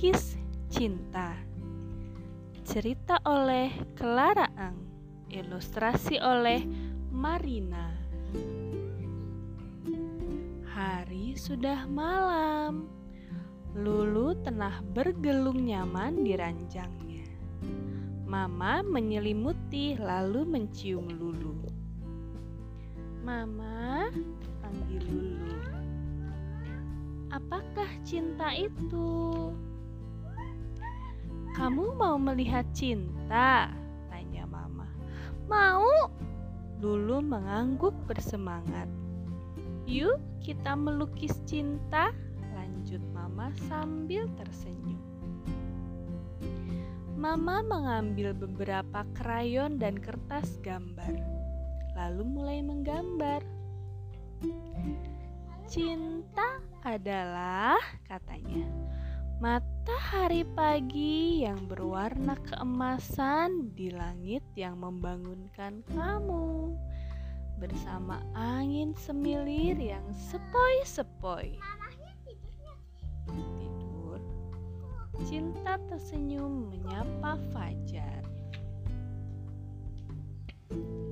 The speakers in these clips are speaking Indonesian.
Melukis Cinta. Cerita oleh Clara Ang. Ilustrasi oleh Marina. Hari sudah malam. Lulu tengah bergelung nyaman di ranjangnya. Mama menyelimuti lalu mencium Lulu. Mama, panggil Lulu Apakah cinta itu? Kamu mau melihat cinta? Tanya Mama. Mau? Lulu mengangguk bersemangat. Yuk kita melukis cinta, lanjut Mama sambil tersenyum. Mama mengambil beberapa krayon dan kertas gambar, lalu mulai menggambar. Cinta adalah, katanya, matahari pagi yang berwarna keemasan di langit yang membangunkan kamu bersama angin semilir yang sepoi-sepoi. Tidur. Cinta tersenyum menyapa Fajar.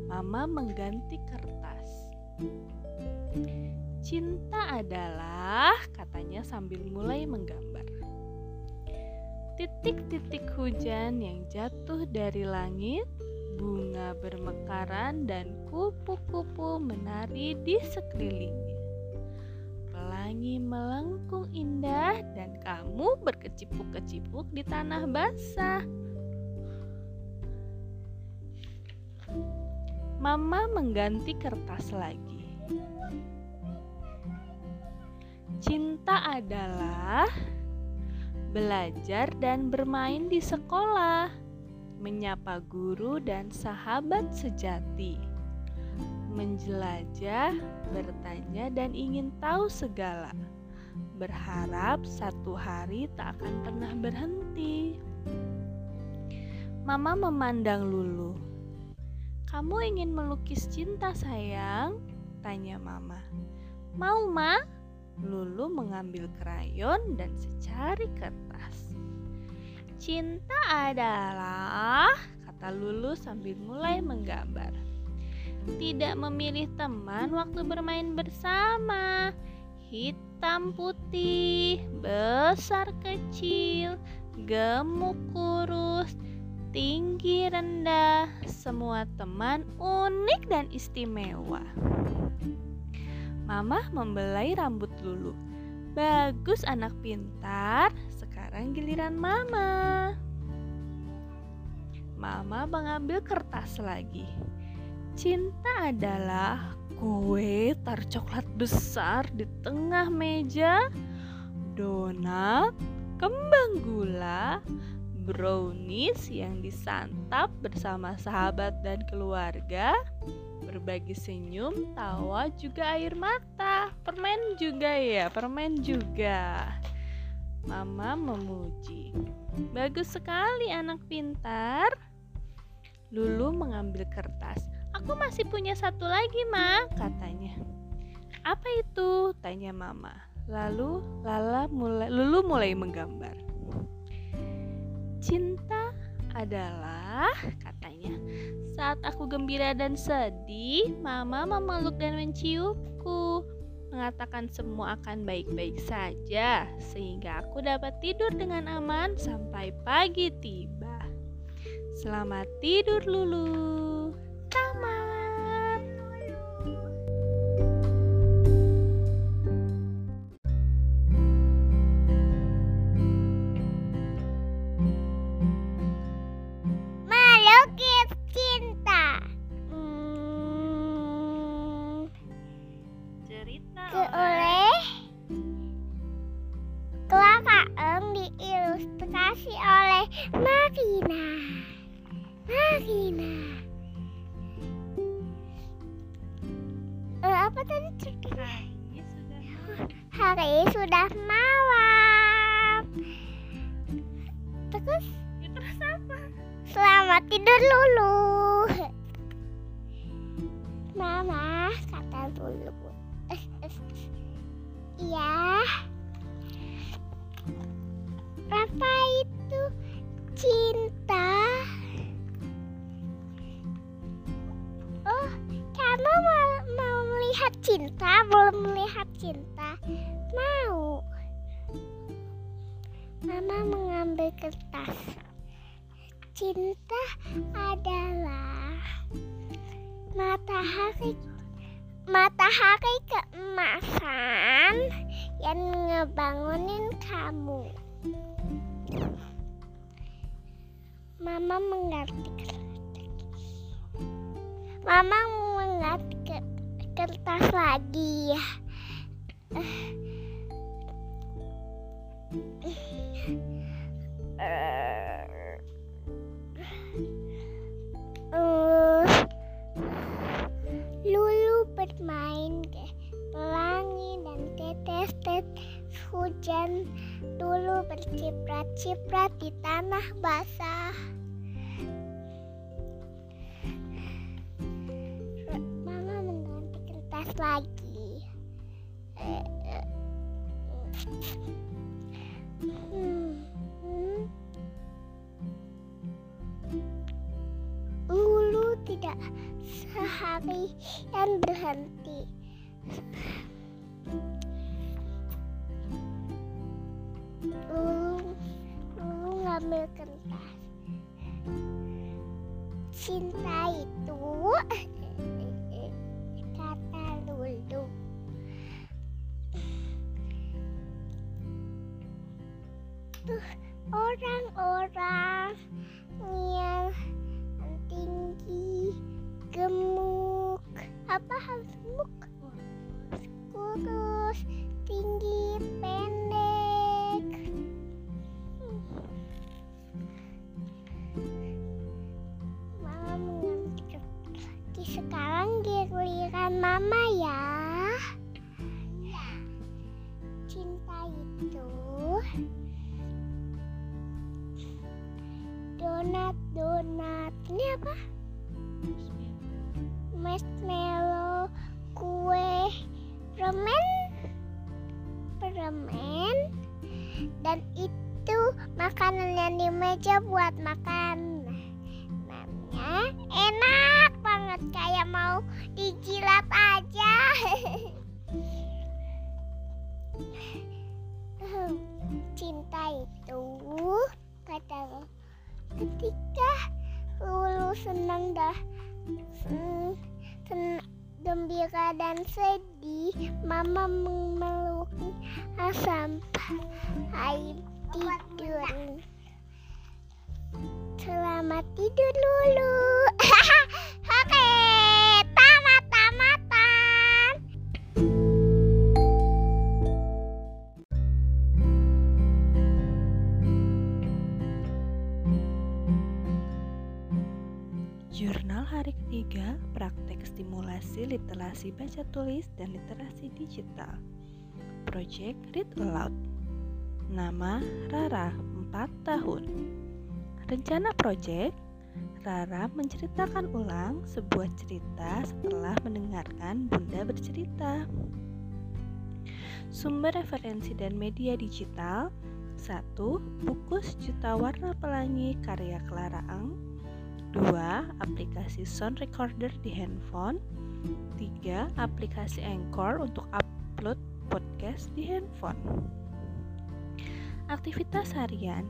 Mama mengganti kertas. Cinta adalah, katanya sambil mulai menggambar. Titik-titik hujan yang jatuh dari langit, bunga bermekaran dan kupu-kupu menari di sekelilingnya. Pelangi melengkung indah dan kamu berkecipuk-kecipuk di tanah basah. Mama mengganti kertas lagi. Cinta adalah belajar dan bermain di sekolah, menyapa guru dan sahabat sejati, menjelajah, bertanya, dan ingin tahu segala. Berharap satu hari tak akan pernah berhenti. Mama memandang Lulu. "Kamu ingin melukis cinta, sayang?" tanya Mama. "Mau, Ma?" Lulu mengambil krayon dan secari kertas. Cinta adalah, kata Lulu sambil mulai menggambar. Tidak memilih teman waktu bermain bersama. Hitam putih, besar kecil, gemuk kurus, tinggi rendah, semua teman unik dan istimewa. Mama membelai rambut Lulu. Bagus anak pintar, sekarang giliran Mama. Mama mengambil kertas lagi. Cinta adalah kue tar coklat besar di tengah meja, donat, kembang gula, brownies yang disantap bersama sahabat dan keluarga, berbagi senyum, tawa, juga air mata. Permen juga ya, permen juga. Mama memuji. Bagus sekali anak pintar. Lulu mengambil kertas. Aku masih punya satu lagi, Ma, katanya. Apa itu? tanya Mama. Lalu Lala mulai Lulu mulai menggambar. Cinta adalah katanya saat aku gembira dan sedih, Mama memeluk dan menciumku, mengatakan semua akan baik-baik saja, sehingga aku dapat tidur dengan aman sampai pagi tiba. Selamat tidur, Lulu. Apa tadi cerita? Hari sudah malam. Terus? Terus apa? Selamat tidur Lulu. Mama, kata Lulu. Iya. Kertas. Cinta adalah matahari matahari keemasan yang ngebangunin kamu. Mama kertas. Mama mengganti ke- kertas lagi. Eh, Lulu bermain ke pelangi dan tetes-tetes hujan Lulu berciprat-ciprat di tanah basah Mama mengganti kertas lagi Eh, eh. Hmm. Tidak seharian berhenti. Lulu, Lulu ngambil kertas. Cinta itu kata Lulu. Tuh, orang-orang gemuk. Apa harus gemuk? Kurus tinggi pendek. Mama mengerti lagi sekarang giliran mama ya. Cinta itu donat donat ini apa marshmallow, kue, permen, permen, dan itu makanan yang di meja buat makan. Namanya enak banget kayak mau dijilat aja. Cinta itu kata ketika Lulu senang dah sen- gembira dan sedih mama memeluknya sampai tidur. Selamat tidur dulu hari ketiga, praktek stimulasi literasi baca tulis dan literasi digital. Project Read Aloud. Nama Rara, 4 tahun. Rencana project Rara menceritakan ulang sebuah cerita setelah mendengarkan Bunda bercerita. Sumber referensi dan media digital 1. Buku Sejuta Warna Pelangi karya Clara Ang 2. Aplikasi sound recorder di handphone 3. Aplikasi Anchor untuk upload podcast di handphone Aktivitas harian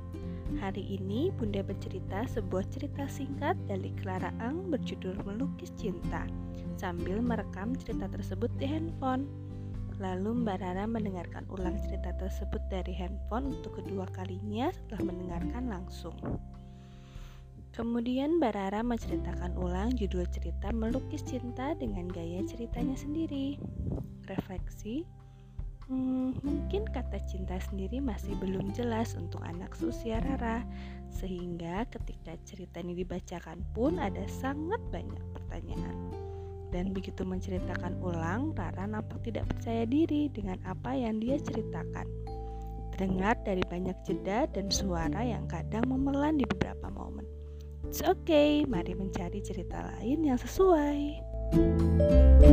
Hari ini Bunda bercerita sebuah cerita singkat dari Clara Ang berjudul Melukis Cinta sambil merekam cerita tersebut di handphone. Lalu Mbak Rara mendengarkan ulang cerita tersebut dari handphone untuk kedua kalinya setelah mendengarkan langsung. Kemudian Mbak Rara menceritakan ulang judul cerita Melukis Cinta dengan gaya ceritanya sendiri. Refleksi, hmm, mungkin kata cinta sendiri masih belum jelas untuk anak seusia Rara, sehingga ketika cerita ini dibacakan pun ada sangat banyak pertanyaan. Dan begitu menceritakan ulang, Rara nampak tidak percaya diri dengan apa yang dia ceritakan. Terdengar dari banyak jeda dan suara yang kadang memelan di beberapa momen. It's okay, mari mencari cerita lain yang sesuai. thank you